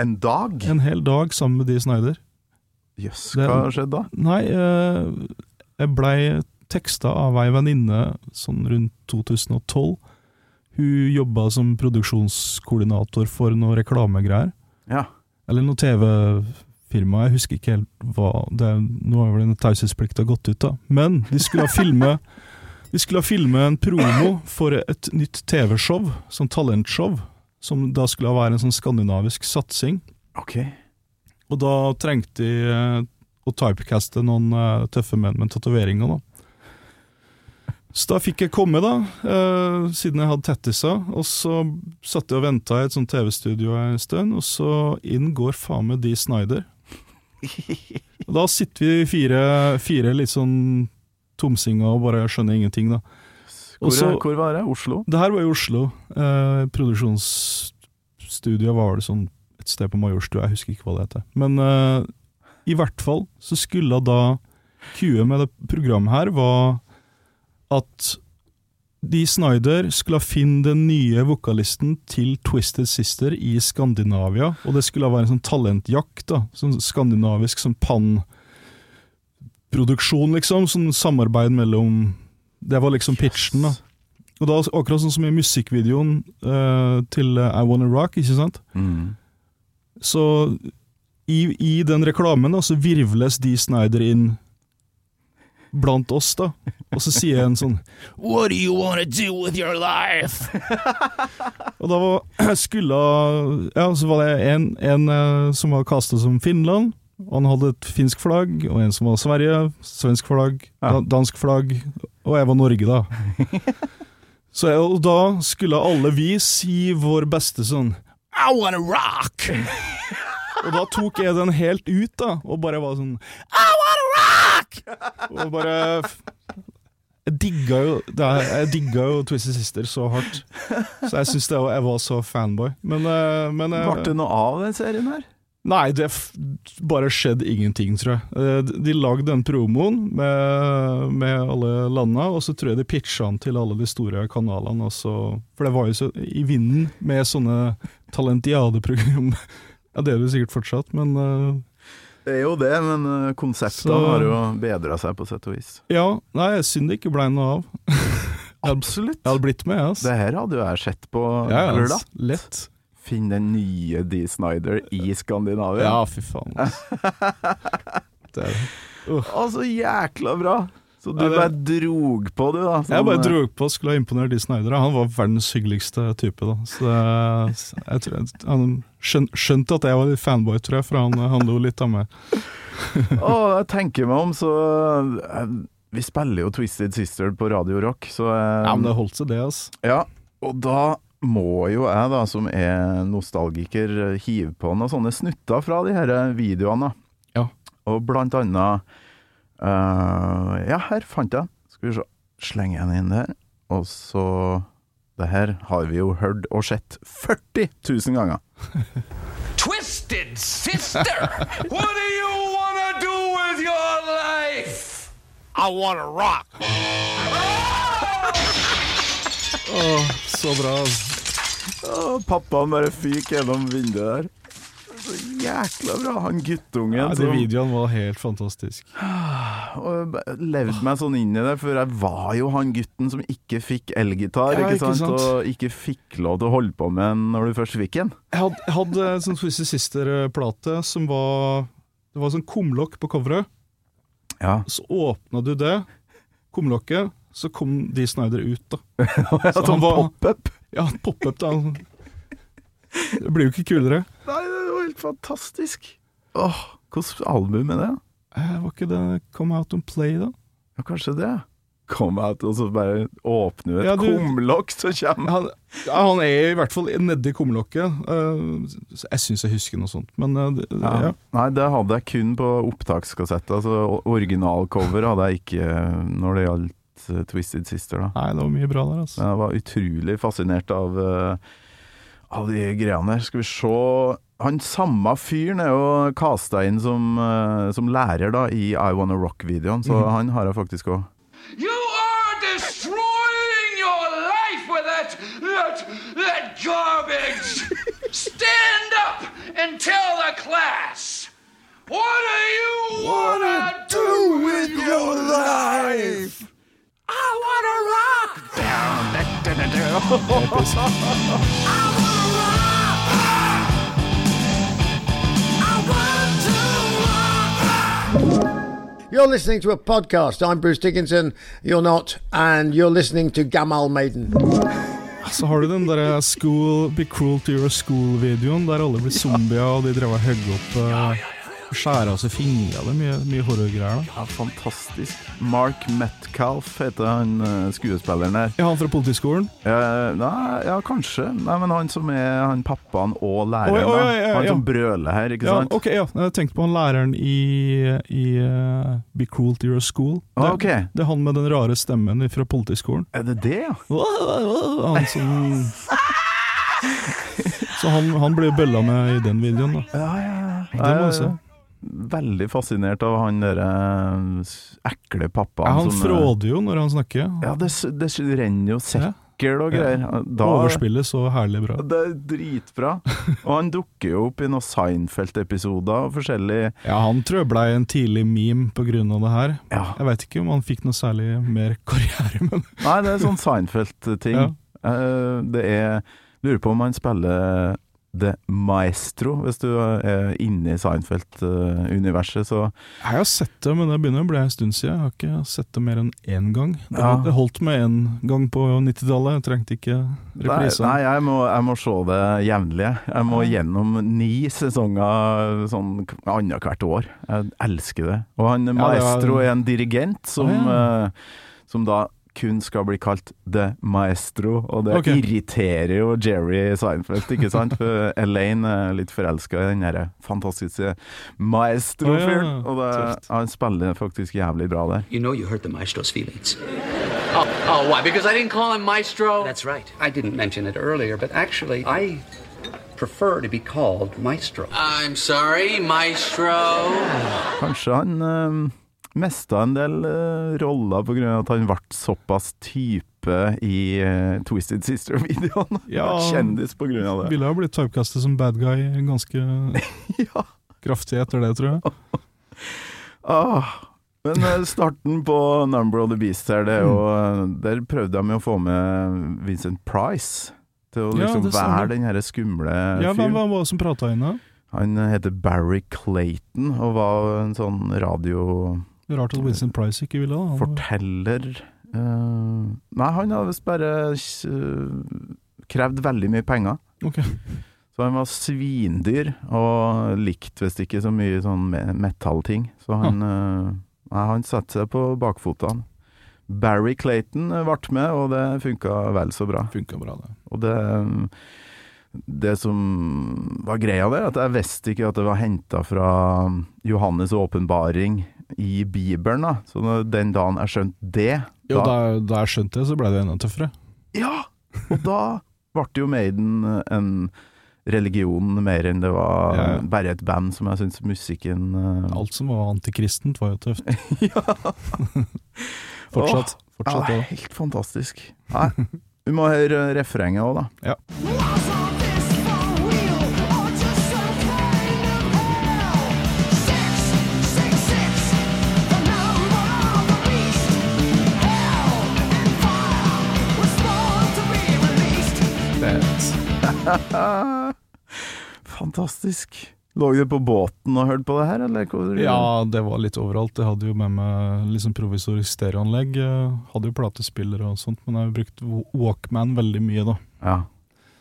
En dag? En hel dag sammen med Dee Snyder. Jøss, yes, hva skjedde da? Nei, eh, jeg blei teksta av ei venninne sånn rundt 2012. Hun jobba som produksjonskoordinator for noe reklamegreier. Ja. Eller noe TV-firma, jeg husker ikke helt hva det Nå har vel den taushetsplikta gått ut, da. Men de skulle ha filme De skulle ha filme en promo for et nytt TV-show, sånn talentshow, som da skulle være en sånn skandinavisk satsing. Ok. Og da trengte de eh, å typecaste noen eh, tøffe menn med tatoveringer, da. Så da fikk jeg komme, da, eh, siden jeg hadde tettisa. Og så satt jeg og venta i et sånt TV-studio en stund, og så inn går faen meg Dee Snyder. Og da sitter vi fire, fire litt sånn tomsinga og bare skjønner ingenting, da. Hvor, Og hvor var det? Oslo? det her var i Oslo. Eh, produksjonsstudiet var det sånn et sted på Majorstua, jeg husker ikke hva det heter. Men eh, i hvert fall så skulle da Q-et med det programmet her var at de Snyder skulle finne den nye vokalisten til Twisted Sister i Skandinavia, og det skulle være en sånn talentjakt, da, sånn skandinavisk sånn pan-produksjon, liksom, sånn samarbeid mellom Det var liksom pitchen, da. Og da, akkurat sånn som i musikkvideoen uh, til eh, I Wanna Rock, ikke sant? Mm. Så i, i den reklamen da, så virvles Dee Snyder inn blant oss, da. Og så sier en sånn What do you wanna do with your life? og da var, skulle Ja, så var det en, en eh, som var kasta som Finland. Og han hadde et finsk flagg, og en som var Sverige, svensk flagg, Ja. dansk flagg, og jeg var Norge, da. Så jeg, og da skulle alle vi si vår beste sånn I wanna rock! Og da tok jeg den helt ut, da, og bare var sånn I Og bare Jeg digga jo er- Jeg digga jo Twisted Sister så hardt. Så jeg syns jeg var så fanboy. Men, eh, men eh, Ble det noe av den serien her? Nei, det bare skjedde ingenting, tror jeg. Eh, De de lagde den promoen med, med alle landa, og så tror jeg de pitcha den til alle de store kanalene. Også. for det var jo så i vinden med sånne talentiadeprogram. Ja, det er det sikkert fortsatt, men Det er jo det, men eh, konseptene Så- har jo bedra seg på sett og vis. ja. Nei, synd det ikke blei noe av. Absolutt. Jeg hadde blitt med, jeg. Altså. Det her hadde jo jeg sett på Ja, ja, altså, lett. Finn den nye D. Snyder i Skandinavia. Ja, fy faen. Altså. Det er uh. altså jækla bra! Så du bare drog på, du, da. Jeg bare drog på skulle ha imponert de Snyder. Han var verdens hyggeligste type. da Så jeg, jeg tror Han skjønte at jeg var litt fanboy, tror jeg, for han, han lo litt av meg. Å, jeg tenker meg om, så eh, Vi spiller jo Twisted Sister på Radio Rock, så eh, Ja, Men det holdt seg, det. altså Ja, og da må jo jeg, da, som er nostalgiker, hive på noen sånne snutter fra de her videoene. Ja. Og blant annet eh, Ja, her fant jeg. Skal vi se. Slenger den inn der. Og så Det her har vi jo hørt og sett 40 000 ganger. Twisted sister! what do you wanna do with your life? I wanna rock! oh, Så bra. Oh, pappaen bare fyk gjennom vinduet der. Så jækla bra. Han guttungen Ja, de som videoene var helt fantastiske. Og levd meg sånn inn i det, for jeg var jo han gutten som ikke fikk elgitar, Ja, ikke, sant? og ikke fikk lov til å holde på med den når du først fikk en. Jeg hadde, jeg hadde en sånn Twisted Sister-plate som var Det var sånn kumlokk på coveret. Ja, Så åpna du det, kumlokket, så kom de Snyder ut, da. sånn han var- pop-up. Ja, pop-up, da. Det blir jo ikke kulere. Nei, det var helt fantastisk. Åh, hvilket album er det? Eh, Var ikke det Come Out and Play, da? Ja, kanskje det. Come out, og så bare åpner du et Ja, du- kumlokk, så kommer Han, ja, han er i hvert fall nedi kumlokket. Eh, jeg syns jeg husker noe sånt, men eh, det, ja. Nei, det hadde jeg kun på opptakskassett. Altså, originalcover hadde jeg ikke når det gjaldt Twisted Sister. da Nei, det var mye bra der, altså. Jeg var utrolig fascinert av, av de greiene der. Skal vi se Han samme fyren er jo casta inn som, eh, som lærer da i I Wanna Rock-videoen, så han har jeg faktisk òg. You are destroying your life with that, that, that garbage. Stand up and tell the class. What do you want to do with your life? I want to rock. Down, da, da, da, da. You're listening to a podcast. I'm Bruce Dickinson. You're not, and you're listening to Gamal Maiden. Så har du den der school, Be Cruel to Your School-videoen, der alle blir zombier, og de drev og høgg opp uh, Skjære av seg fingre. Det er mye, mye horrorgreier. Ja, fantastisk. Mark Metcalf heter han eh, skuespilleren der. Ja, Han fra politiskolen? Eh, nei, ja, kanskje. Nei, men han som er han pappaen og læreren. Oi, oi, oi, ja, han ja. som brøler her, ikke Ja, sant? ok, ja. Jeg tenkte på han læreren i, i uh, Be Cruel to Your School. Det, Ah, okay. det er han med den rare stemmen fra politiskolen. Er det det, ja? Han som Så han, han ble bølla med i den videoen, da. Ja, ja, ja. Det må du se. Veldig fascinert av han derre ekle pappaen Ja, han som fråder jo når han snakker. Ja, det, det renner jo sekkel og greier. Da, Overspillet så herlig bra. Det er dritbra. Og han dukker jo opp i noen Seinfeld-episoder og forskjellig Ja, han tror jeg blei en tidlig meme på grunn av det her. Ja. Jeg veit ikke om han fikk noe særlig mer karriere, men Nei, det er sånn Seinfeld-ting. Ja. Eh, det er Lurer på om han spiller The Maestro, hvis du er inne i Seinfeld-universet, så Jeg har sett det, men det begynner å bli en stund siden. Jeg har ikke sett det mer enn én gang. Det, Ja. det holdt med én gang på 90-tallet. Jeg trengte ikke reprise. nei jeg, må, jeg må se det jevnlig. Jeg må gjennom ni sesonger sånn annethvert år. Jeg elsker det. Og han Maestro er en dirigent som, ja. eh, som da kun skal bli kalt The Maestro, og det okay. irriterer jo Jerry Seinfeld, ikke sant? For Elaine er litt forelska i den der fantastiske Maestro-fyren, og det, han spiller faktisk jævlig bra der. You know you hurt the maestro's feelings. Oh, oh, why? Because I didn't call him Maestro? That's right. I didn't mention it earlier, but actually, I prefer to be called maestro. I'm sorry, Maestro. Kanskje han uh, mista en del uh, roller pga. at han ble såpass type i uh, Twisted Sister-videoen. Ja. Kjendis av det. Ville ha blitt typecastet som bad guy ganske kraftig etter det, tror jeg. Ah, men eh, starten på Number of the Beast her, det eh, Der prøvde de å få med Vincent Price til å liksom ja, være den her skumle Ja, Hvem var det som prata da? Han heter Barry Clayton og var en sånn radioforteller. Rart at Winston Price ikke ville det. Forteller eh, nei, han har visst bare eh, krevd veldig mye penger. Okay. Så han var svindyr, og likte visst ikke så mye sånn me- metallting. Så han, ja. uh, han satte seg på bakfotene. Barry Clayton eh, ble med, og det funka vel så bra. Funka bra, det. Og det Det som var greia der, at jeg visste ikke at det var henta fra Johannes' åpenbaring i Bibelen. da Så når- den dagen jeg skjønte det Jo, da- da, da jeg skjønte det, så ble det enda tøffere. Ja! Og da ble jo Maiden en religion mer enn det var Ja. bare et band som jeg syns musikken uh... Alt som var antikristent, var jo tøft. ja! Fortsatt. ja, Fortsatt det. Helt fantastisk. Nei, vi må høre refrenget òg, da. Ja. Fantastisk. Lå du på båten og hørte på det her, eller? Ja, det var litt overalt. Jeg hadde jo med meg liksom provisorisk stereoanlegg. Jeg Hadde jo platespillere og sånt, men jeg har brukt Walkman veldig mye, da. Ja.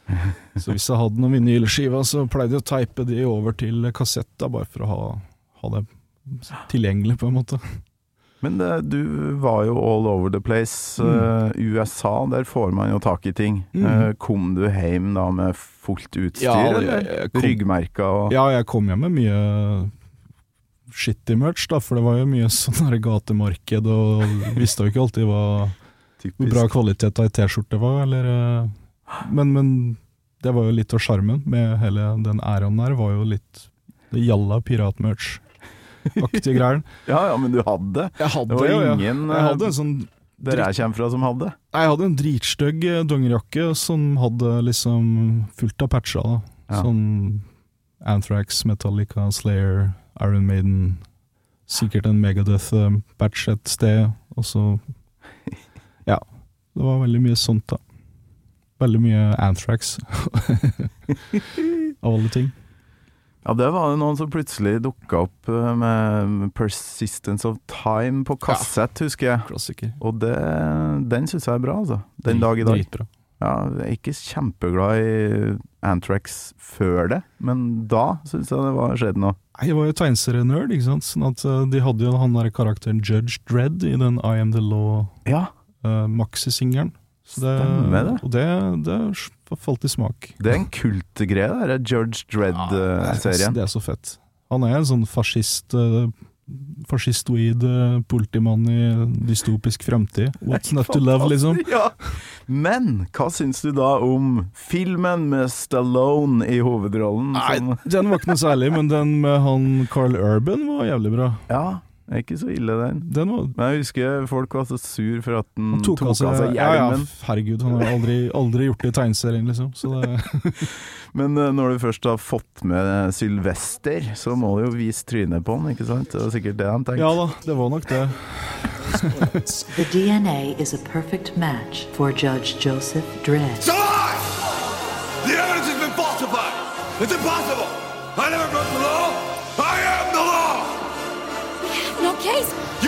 Så hvis jeg hadde noen vinylskiver, så pleide jeg å teipe de over til kassetta, bare for å ha, ha det tilgjengelig, på en måte. Men det, du var jo all over the place. Mm. Eh, USA, der får man jo tak i ting. Mm. Eh, kom du hjem da med fullt utstyr, Ja, eller? Ryggmerker og Ja, jeg kom hjem med mye shitty merch, da, for det var jo mye sånn her gatemarked, og visste jo ikke alltid hva hvor bra kvalitet ei T-skjorte var, eller eh, men, men det var jo litt av sjarmen med hele den æraen der, var jo litt det jalla piratmerch-aktige greier. Ja, ja, men du hadde. Jeg hadde det var ja. ingen Jeg hadde en sånn der jeg kommer fra som hadde. Jeg hadde en dritstygg eh, dongerijakke som hadde liksom fullt av patcher. da. Ja. Sånn Anthrax, Metallica, Slayer, Iron Maiden. Sikkert en Megadeth-patch et sted, og så Ja. Det var veldig mye sånt, da. Veldig mye Anthrax. Av alle ting. Ja, det var det noen som plutselig dukka opp eh, med 'Persistence of Time' på kassett, husker jeg. Klassiker. Og det, den syns jeg er bra, altså. Den dag i dag. Dritbra. Ja, jeg er ikke kjempeglad i Antrax før det, men da syns jeg det var skjedd noe. Nei, Jeg var jo tegneserienerd, ikke sant. Sånn at eh, de hadde jo han der karakteren Judge Dredd i den I Am The Law Ja, uh, maxi-singelen. Stemmer det. Og det, det falt i smak. det er en kultgreie, det der George det, er, Dredd-serien. det er så fett. Han er en sånn fascist uh, Fascistoid eh, politimann i dystopisk fremtid. What's not to love, liksom? Ja. Men hva syns du da om filmen med Stallone i hovedrollen? Nei, den var ikke noe særlig, men den med han Carl Urban var jævlig bra. Ja, det er ikke så ille, den. Den var Men jeg husker folk var så sur for at han Han tok, av seg, ja, ja, hjelmen. herregud, han har aldri, aldri gjort det i tegneserien, liksom. Så det, Men eh, når du først har fått med Sylvester, så må du jo vise trynet på han, ikke sant? Det var sikkert det han tenkte. ja da, det var nok det. The DNA is a perfect match for Judge Joseph Dredd. It's I! The evidence has been falsified! It's impossible! I never broke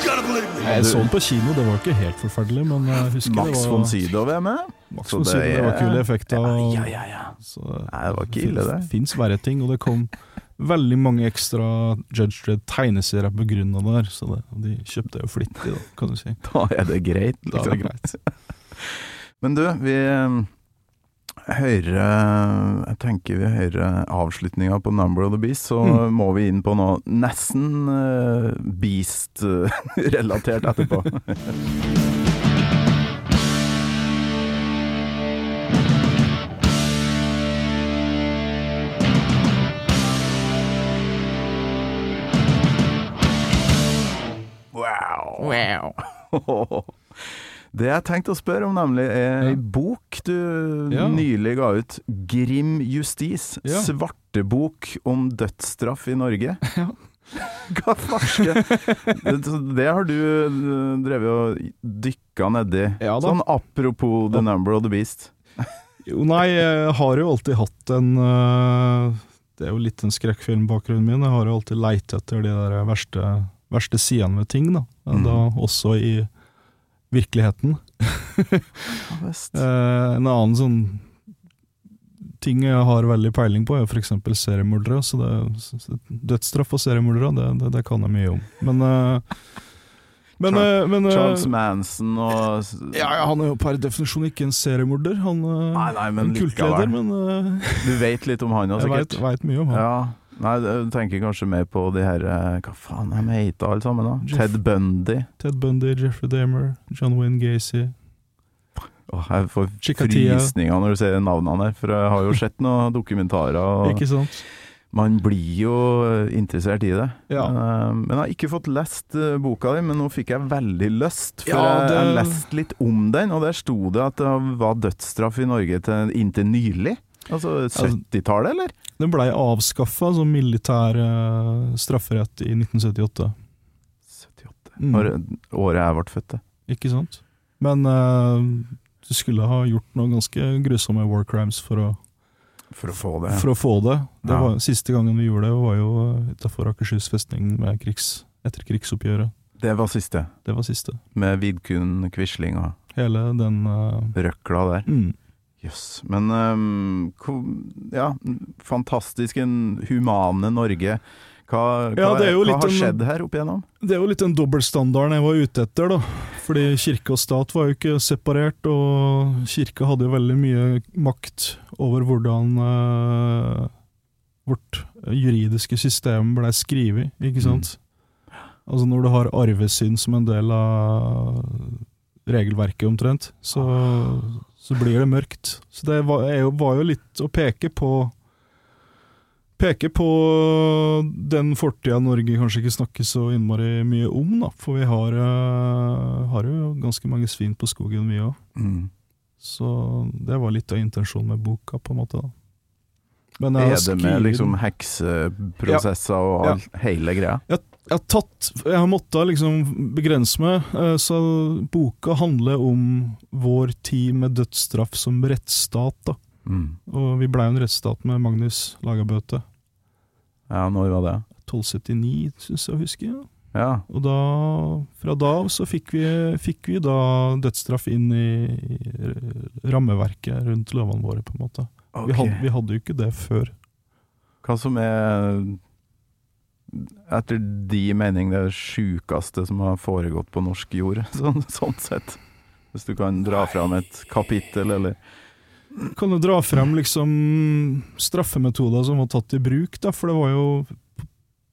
Jeg så den på kino, det var ikke helt forferdelig, men jeg husker Max det var von Sydow er med. Max von Sydow, det var kule effekter. og- Ja, ja, ja. Så Nei, det var ikke ille, det. fins verre ting, og det kom veldig mange ekstra Judge Dredd tegneserier på grunn av det der, så det, de kjøpte jo flittig, da, kan du si. Da er det greit. Da er det greit. Men du, vi eh, Jeg tenker vi hører avslutninga på Number of the Beast, så Mm. må vi inn på noe nesten uh, Beast-relatert etterpå. wow. Wow. Det jeg tenkte å spørre om, nemlig, er ei bok du Ja. nylig ga ut. 'Grim justis'. Ja. Svartebok om dødsstraff i Norge. Hva farske det, har du eh, drevet og dykka nedi. Ja da. sånn apropos The Number of the Beast. Jo, nei, jeg har jo alltid hatt en øh, Det er jo litt en skrekkfilmbakgrunnen min. Jeg har jo alltid leit etter de der verste, verste sidene ved ting, da. Mhm. Da også i virkeligheten. visst. Eh, en annen sånn ting jeg har veldig peiling på, er f.eks. seriemordere. Så det, dødsstraff og seriemordere, det, det, det kan jeg mye om. Men, eh, men, Char- eh, men eh, Charles Manson og ja, ja, Han er jo per definisjon ikke en seriemorder. Han er Nei, nei, men en kultleder, men eh, Du vet litt om han òg, jeg veit- vet mye om han. Ja. Nei, du tenker kanskje mer på de her eh, Hva faen er de heter alle sammen, da? Jeff- Ted Bundy. Ted Bundy, Jeffrey Dahmer, John Wayne Gacy. Åh, jeg får frysninger når du ser navnene her, for jeg har jo sett noen dokumentarer. Og Ikke sant? Man blir jo eh, interessert i det. Ja. Eh, Men jeg har ikke fått lest boka di, men nå fikk jeg veldig lyst. For Ja, det- jeg leste litt om den, og der sto det at det var dødsstraff i Norge til, inntil nylig. Altså 70-tallet, eller? Den blei avskaffa som militær eh, strafferett i 1978. 78. Mm. Når, året jeg ble født. det. Ikke sant? Men uh, du skulle ha gjort noen ganske grusomme war crimes for å, For å få det. for å få det. det Ja. var, siste gangen vi gjorde det, var jo utafor Akershus festning med krigs, etter krigsoppgjøret. Det var siste. Det var siste. Med Vidkun Quisling og Hele den uh, røkla der. mm. Jøss. Men um, ja, fantastisk en humane Norge. Hva, hva, Ja, hva har en- skjedd her opp igjennom? Det er jo litt den dobbeltstandarden jeg var ute etter, da. Fordi kirke og stat var jo ikke separert, og kirka hadde jo veldig mye makt over hvordan eh, vårt juridiske system blei skrevet, ikke sant? Altså når du har arvesyn som en del av regelverket omtrent, så, så blir det mørkt. Så det var, jo, var jo litt å peke på Peke på den fortida Norge kanskje ikke snakker så innmari mye om, da. For vi har, eh, har jo ganske mange svin på skogen, vi òg. Mm. Så det var litt av intensjonen med boka, på en måte. da. Men Er det med liksom hekseprosesser og all, hele greia? jeg, jeg har tatt Jeg har måttet liksom begrense meg, eh, så boka handler om vår tid med dødsstraff som rettsstat, da. Mm. Og vi blei en rettsstat med Magnus Lagabøte. Ja, når var det? 1279, syns jeg å huske. Ja. Ja. Og da, fra da av så fikk vi, fikk vi da dødsstraff inn i, i rammeverket rundt lovene våre, på en måte. Okay. Vi, hadde, vi hadde jo ikke det før. Hva som er, etter de mening, det sjukeste som har foregått på norsk jord, sånn, sånn sett? Hvis du kan dra fram et kapittel, eller Kan du dra frem liksom straffemetoder som var tatt i bruk, da? For det var jo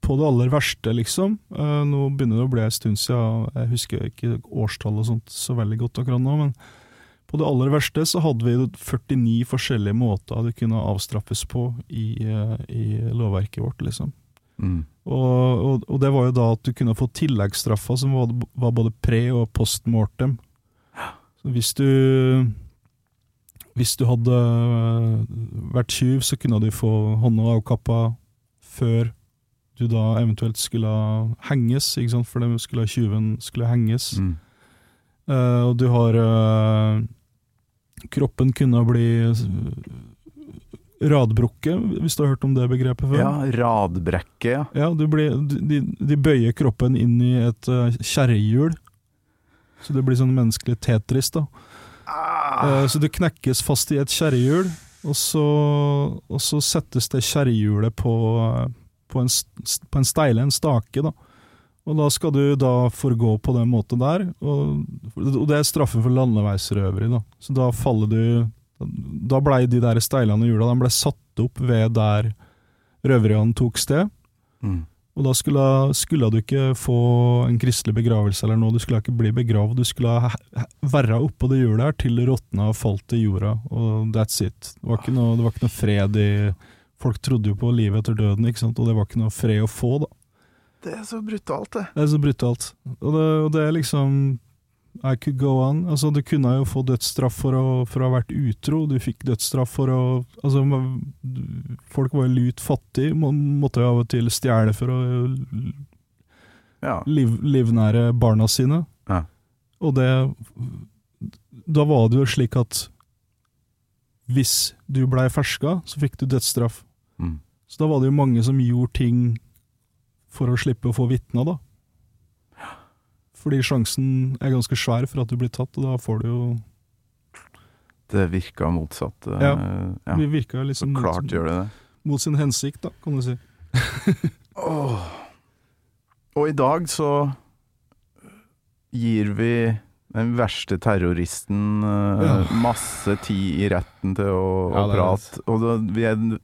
på det aller verste, liksom. Eh, nå begynner det å bli en stund siden, jeg husker ikke årstall og sånt så veldig godt akkurat nå, men på det aller verste så hadde vi 49 forskjellige måter det kunne avstraffes på i, eh, i lovverket vårt, liksom. mm. Og, og, og det var jo da at du kunne få tilleggsstraffer som var, var både pre- og post mortem. Så hvis du Hvis du hadde vært tjuv, så kunne du få hånda avkappa før du da eventuelt skulle henges, ikke sant? for den skulle tjuven skulle henges. Mm. Uh, og du har uh, Kroppen kunne bli radbrukket, hvis du har hørt om det begrepet før? Ja, radbrekke, ja. Ja, du blir, de, de bøyer kroppen inn i et uh, kjerrehjul. Så det blir sånn menneskelig Tetris, da. Eh, så det knekkes fast i et kjerrehjul, og, så- og så settes det kjerrehjulet på, på, en, på en steile, en stake, da. Og da skal du da forgå på den måten der, og, og det er straffen for landeveisrøveri, da. Så da faller du Da blei de der steilene hjula de ble satt opp ved der røveriene tok sted. Mm. Og da skulle, skulle du ikke få en kristelig begravelse eller noe, du skulle ikke bli begravd, du skulle være oppå det hjulet her til råtna og falt i jorda, og that's it. Det var ikke noe, det var ikke noe fred i Folk trodde jo på livet etter døden, ikke sant, og det var ikke noe fred å få, da. Det er så brutalt, det. Det er så brutalt. Og det, og det er liksom I could go on. Altså, du kunne jo få dødsstraff for å, for å ha vært utro, du fikk dødsstraff for å Altså, folk var jo lut fattige, man måtte jo av og til stjele for å Ja. liv, livnære barna sine. Ja. Og det Da var det jo slik at hvis du blei ferska, så fikk du dødsstraff. Mm. Så da var det jo mange som gjorde ting for å slippe å få vitna, da. Fordi sjansen er ganske svær for at du blir tatt, og da får du jo Det virka motsatt. eh, Ja, ja. Vi virka liksom Så klart gjør det det. mot sin hensikt, da, kan du si. Åh. Og i dag så gir vi den verste terroristen uh, Ja. masse tid i retten til å, Ja, å prate. Og da, vi er den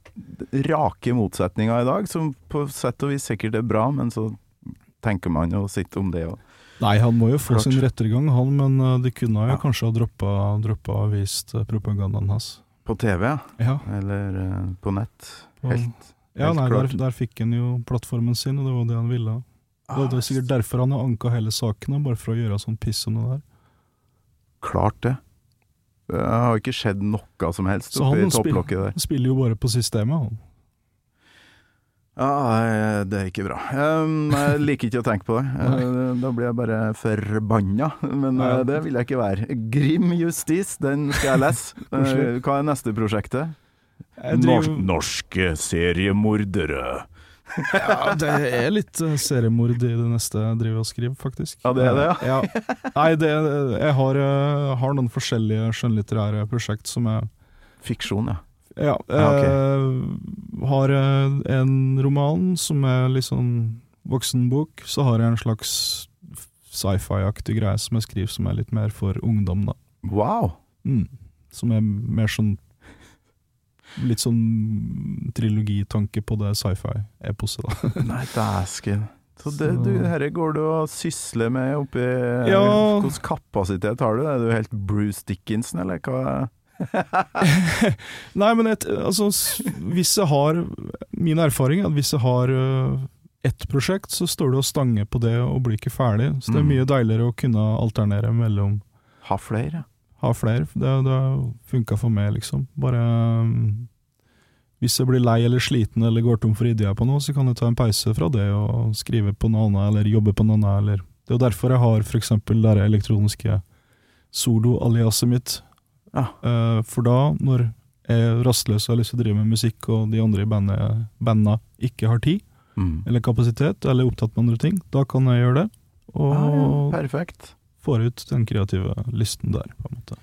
rake motsetninga i dag, som på sett og vis sikkert er bra, men så tenker man jo sitt om det òg. Nei, han må jo få Klart. sin rettergang, han, men eh, de kunne jo Ja. kanskje ha droppa, droppa og vist eh, propagandaen hans. På TV, ja. Ja, Eller uh, på nett. Og- Helt, ja helt nei, der, der fikk han jo plattformen sin, og det var det han ville. Ah, det er sikkert derfor han har anka hele saken, bare for å gjøre sånn piss som det der. Klart det. Det har ikke skjedd noe som helst oppi han der. Så han spiller jo bare på systemet, han. Ja, nei, det er ikke bra. Jeg liker ikke å tenke på det. Uh, Da blir jeg bare forbanna. Men uh, det vil jeg ikke være. Grim justis, den skal jeg lese. Hva er neste prosjektet? Driver- Norsk, norske seriemordere. Ja, det er litt eh, seriemord i det neste jeg driver og skriver, faktisk. Ja, det er det, ja? Nei, det, jeg har, eh, har noen forskjellige skjønnlitterære prosjekt som er Fiksjon, ja. Ja. Ja, okay. eh, har jeg en roman som er litt sånn voksenbok. Så har jeg en slags sci-fi-aktig greie som jeg skriver som er litt mer for ungdom, da. Wow! Mm. Som er mer sånn Litt sånn trilogitanke på det sci-fi-eposet, da. Nei, dæsken. Så det, du, herre går du og sysler med oppi Ja. Hvilken kapasitet har du? Er du helt Bruce Dickinson, eller hva? Nei, men et, altså, hvis jeg har Min erfaring er at hvis jeg har øh, ett prosjekt, så står du og stanger på det og blir ikke ferdig. Så det er Mm. mye deiligere å kunne alternere mellom Ha flere. Ha flere. Det, det funka for meg, liksom. Bare Hvis jeg blir lei eller sliten eller går tom for ideer på noe, så kan jeg ta en pause fra det og skrive på noe annet, eller jobbe på noe annet, eller Det er jo derfor jeg har eksempel det elektroniske solo-aliaset mitt. Ja. Uh, for da, når jeg er rastløs og har lyst til å drive med musikk, og de andre i bandet, banda ikke har tid Mm. eller kapasitet, eller er opptatt med andre ting, da kan jeg gjøre det. Og Ah, ja, perfekt. får ut den kreative lysten der, på en måte.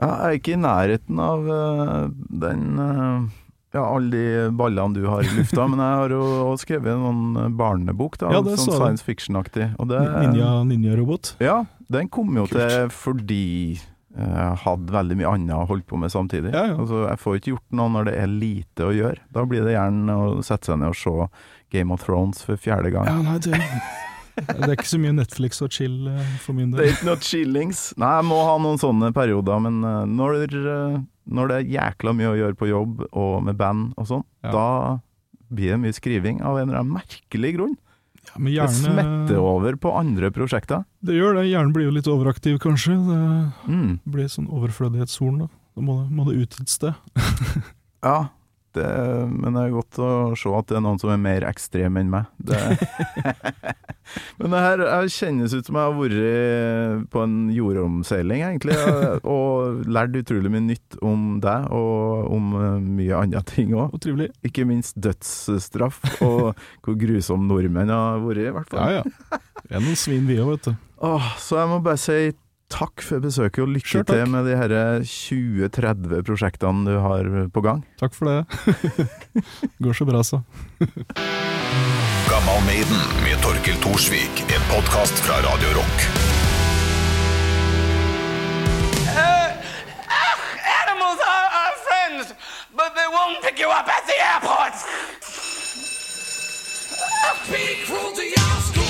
Ja, jeg er ikke i nærheten av eh, den eh, Ja, alle de ballene du har i lufta, men jeg har jo også skrevet noen barnebok, da, Ja, det sånn så science fiction-aktig. Og det Ninja, ninja-robot. Ja, den kom jo Kult. til fordi hadde veldig mye annet å holde på med samtidig. Ja, ja. Altså, jeg får ikke gjort noe når det er lite å gjøre. Da blir det gjerne å sette seg ned og se Game of Thrones for fjerde gang. Ja, nei, det, det er ikke så mye Netflix og chill eh, for min Det er ikke noe chillings. Nei, jeg må ha noen sånne perioder, men eh, når, eh, når det er jækla mye å gjøre på jobb og med band og sånn, Ja. da blir det mye skriving av en eller annen merkelig grunn. Ja, men Det smetter over på andre prosjekter. Det gjør det. Hjernen blir jo litt overaktiv, kanskje. Det Mm. blir sånn overflødighetshorn, da. Da må det, må det ut et sted. Ja, det, men det er godt å se at det er noen som er mer ekstrem enn meg. Det. men det her jeg kjennes ut som jeg har vært på en jordomseiling, egentlig, og lært utrolig mye nytt om deg, og om eh, mye andre ting òg. Ikke minst dødsstraff, og hvor grusom nordmenn har vært, i hvert fall. Ja, ja. Vi er noen svin, vi òg, vet du. Åh, så jeg må bare si takk for besøket, og lykke Sure, til med de her 20-30 prosjektene du har på gang. Takk for det. Går så bra, så. Gammal Maiden med Torkel Thorsvik, en podkast fra Radio Rock. Animals are our friends, but they won't pick you up at the airport. Be cruel to your school,